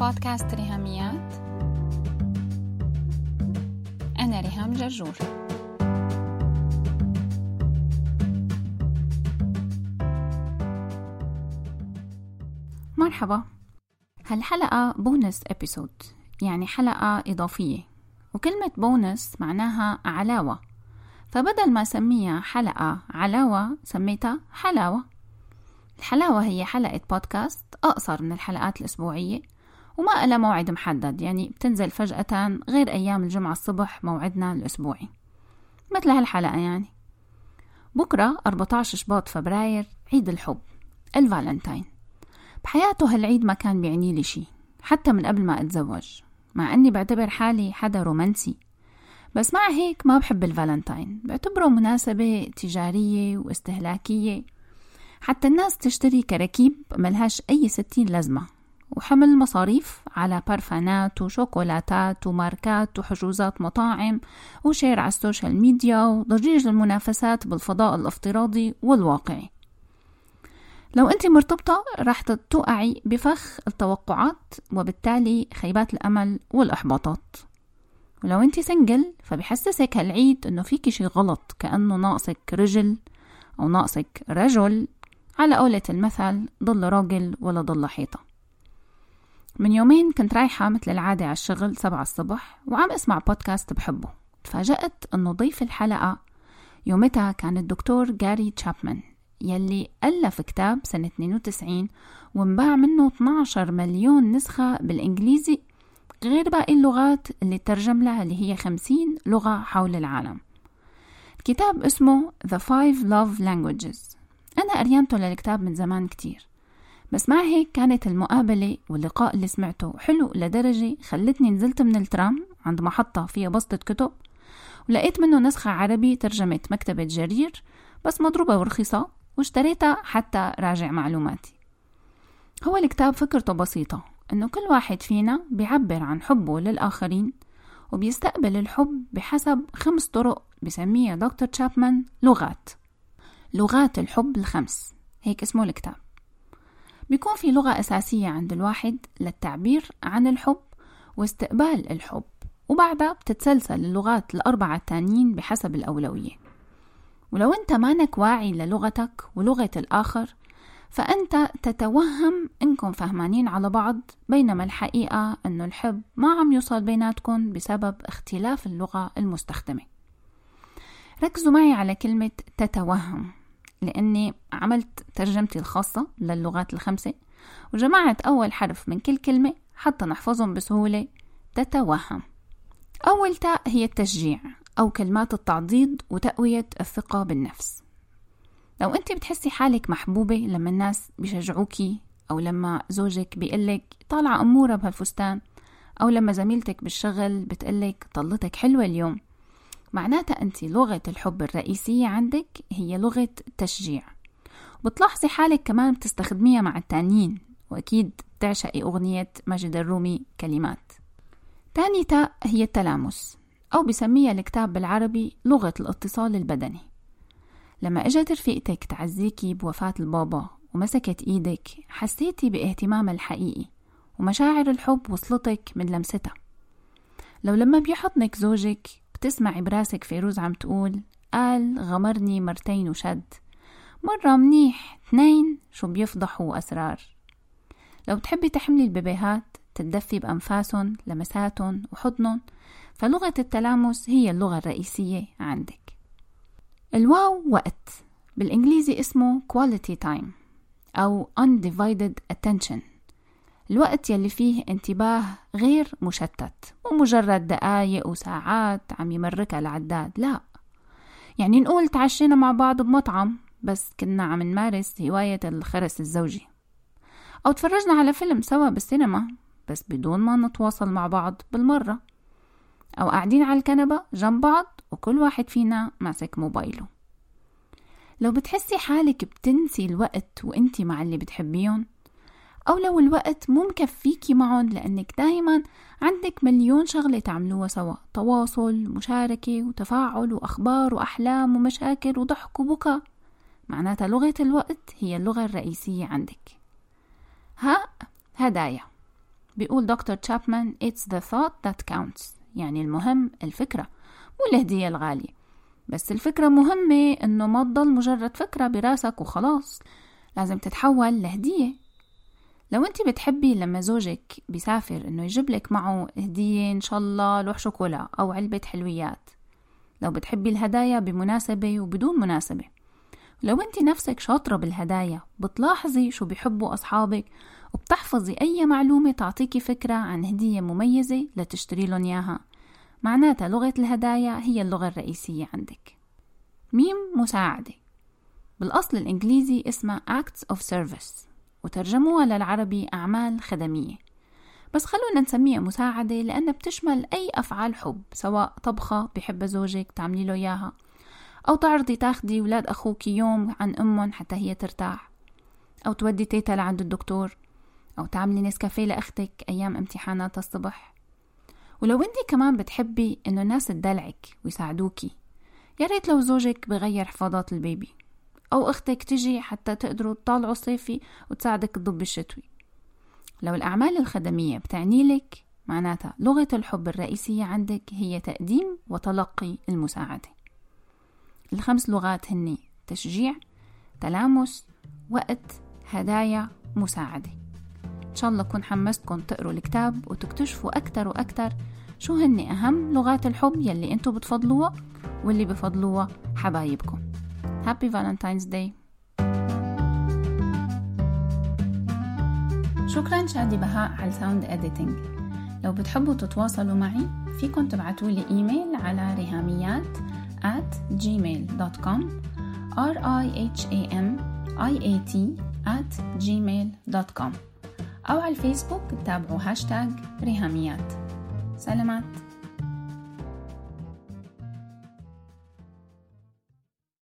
بودكاست ريهاميات. أنا ريهام جرجور. مرحبا. هالحلقة bonus episode يعني حلقة إضافية وكلمة بونس معناها علاوة. فبدل ما سميها حلقة علاوة سميتها حلاوة. الحلاوة هي حلقة بودكاست أقصر من الحلقات الأسبوعية وما إلها موعد محدد يعني بتنزل فجأة غير أيام الجمعة الصبح موعدنا الأسبوعي. مثل هالحلقة يعني. بكرة 14 شباط فبراير عيد الحب الفالنتاين بحياته هالعيد ما كان بيعني لي شي حتى من قبل ما أتزوج. مع أني بعتبر حالي حدا رومانسي. بس مع هيك ما بحب الفالنتاين بعتبره مناسبة تجارية واستهلاكية. حتى الناس تشتري كراكيب ملهاش أي ستين لازمة. وحمل مصاريف على بارفانات وشوكولاتات وماركات وحجوزات مطاعم و share على ال social media وضجيج المنافسات بالفضاء الافتراضي والواقعي. لو أنت مرتبطة راح توقعي بفخ التوقعات وبالتالي خيبات الأمل والإحباطات. ولو أنت single فبحسسك هالعيد أنه فيكي شي غلط كأنه ناقصك رجل أو ناقصك رجل على قولة المثل ضل راجل ولا ضل حيطة. من يومين كنت رايحة مثل العادة على الشغل سبعة الصبح وعم أسمع بودكاست بحبه. تفاجأت إنه ضيف الحلقة يومتها كان الدكتور جاري تشابمان يلي ألف كتاب سنة 92 وانباع منه 12 مليون نسخة بالإنجليزي غير باقي اللغات اللي ترجم لها اللي هي 50 لغة حول العالم. الكتاب اسمه The Five Love Languages. أنا قريانته للكتاب من زمان كتير. بس مع هيك كانت المقابلة واللقاء اللي سمعته حلو لدرجة خلتني نزلت من الترام عند محطة فيها بسطة كتب ولقيت منه نسخة عربي ترجمة مكتبة جرير بس مضروبة ورخيصة واشتريتها حتى راجع معلوماتي. هو الكتاب فكرته بسيطة إنه كل واحد فينا بيعبر عن حبه للآخرين وبيستقبل الحب بحسب خمس طرق بسميها دكتور تشابمان لغات. لغات الحب الخمس هيك اسمه الكتاب. بيكون في لغة أساسية عند الواحد للتعبير عن الحب واستقبال الحب وبعدها بتتسلسل اللغات الأربعة التانيين بحسب الأولوية. ولو أنت مانك واعي للغتك ولغة الآخر فأنت تتوهم إنكم فهمانين على بعض بينما الحقيقة أنه الحب ما عم يوصل بيناتكم بسبب اختلاف اللغة المستخدمة. ركزوا معي على كلمة تتوهم. لأني عملت ترجمتي الخاصة للغات الخمسة وجمعت أول حرف من كل كلمة حتى نحفظهم بسهولة. تتوهم. أول تاء هي التشجيع أو كلمات التعضيد وتقوية الثقة بالنفس. لو أنت بتحسي حالك محبوبة لما الناس بيشجعوكي أو لما زوجك بيقلك طالعة أمورة بهالفستان أو لما زميلتك بالشغل بتقلك طلتك حلوة اليوم معناتها أنت لغة الحب الرئيسية عندك هي لغة تشجيع. بتلاحظي حالك كمان بتستخدميها مع التانيين وأكيد بتعشقي أغنية ماجد الرومي كلمات. تاني تاء هي التلامس أو بسميها الكتاب بالعربي لغة الاتصال البدني. لما إجت رفيقتك تعزيكي بوفاة البابا ومسكت إيدك حسيتي باهتمامها الحقيقي ومشاعر الحب وصلتك من لمستها. لو لما بيحضنك زوجك بتسمعي براسك فيروز عم تقول قال غمرني مرتين وشد. مرة منيح اثنين شو بيفضحوا أسرار لو بتحبي تحملي البيبيهات تتدفي بأنفاسهم لمساتهم وحضنهم فلغة التلامس هي اللغة الرئيسية عندك. الواو وقت بالإنجليزي اسمه quality time أو undivided attention. الوقت يلي فيه انتباه غير مشتت مو مجرد دقايق وساعات عم يمركها العداد لا. يعني نقول تعشينا مع بعض بمطعم بس كنا عم نمارس هواية الخرس الزوجي. أو تفرجنا على فيلم سوا بالسينما بس بدون ما نتواصل مع بعض بالمرة. أو قاعدين على الكنبة جنب بعض وكل واحد فينا ماسك موبايله. لو بتحسي حالك بتنسي الوقت وانتي مع اللي بتحبيهم أو لو الوقت مو مكفيكي معهم لأنك دايما عندك مليون شغلة تعملوها سوا. تواصل مشاركة وتفاعل وأخبار وأحلام ومشاكل وضحك وبكاء. معناتها لغة الوقت هي اللغة الرئيسية عندك. ها هدايا. بيقول دكتور تشابمان It's the thought that counts. يعني المهم الفكرة مو الهدية الغالية. بس الفكرة مهمة إنه ما تضل مجرد فكرة براسك وخلاص. لازم تتحول لهدية. لو انت بتحبي لما زوجك بيسافر انه يجيب لك معه هدية إن شاء الله لوح شوكولا أو علبة حلويات. لو بتحبي الهدايا بمناسبة وبدون مناسبة. لو انت نفسك شاطرة بالهدايا بتلاحظي شو بيحبوا أصحابك وبتحفظي أي معلومة تعطيكي فكرة عن هدية مميزة لتشتري لهم إياها. معناتها لغة الهدايا هي اللغة الرئيسية عندك. ميم مساعدة. بالأصل الإنجليزي اسمها Acts of Service. وترجموها للعربي أعمال خدمية. بس خلونا نسميها مساعدة لأنها بتشمل أي أفعال حب سواء طبخة بحب زوجك تعملي له إياها أو تعرضي تاخدي ولاد أخوك يوم عن أمهم حتى هي ترتاح أو تودي تيتا لعند الدكتور أو تعملي نسكافيه لأختك أيام امتحانات الصبح. ولو انت كمان بتحبي إنه الناس تدلعك ويساعدوكي يا ريت لو زوجك بغير حفاضات البيبي. أو أختك تجي حتى تقدروا تطالعوا الصيفي وتساعدك تضب الشتوي. لو الأعمال الخدمية بتعني لك معناتها لغة الحب الرئيسية عندك هي تقديم وتلقي المساعدة. الخمس لغات هني تشجيع تلامس وقت هدايا مساعدة. إن شاء الله أكون حمستكم تقروا الكتاب وتكتشفوا أكتر وأكتر شو هن أهم لغات الحب يلي أنتوا بتفضلوها واللي بفضلوها حبايبكم. Happy Valentine's Day. شكرا شادي بهاء على ال sound editing لو بتحبوا تتواصلوا معي فيكن تبعتوا لي إيميل على رهاميات at gmail.com r i h a m i a t at gmail.com أو على الفيسبوك تابعوا هاشتاج رهاميات. سلامات.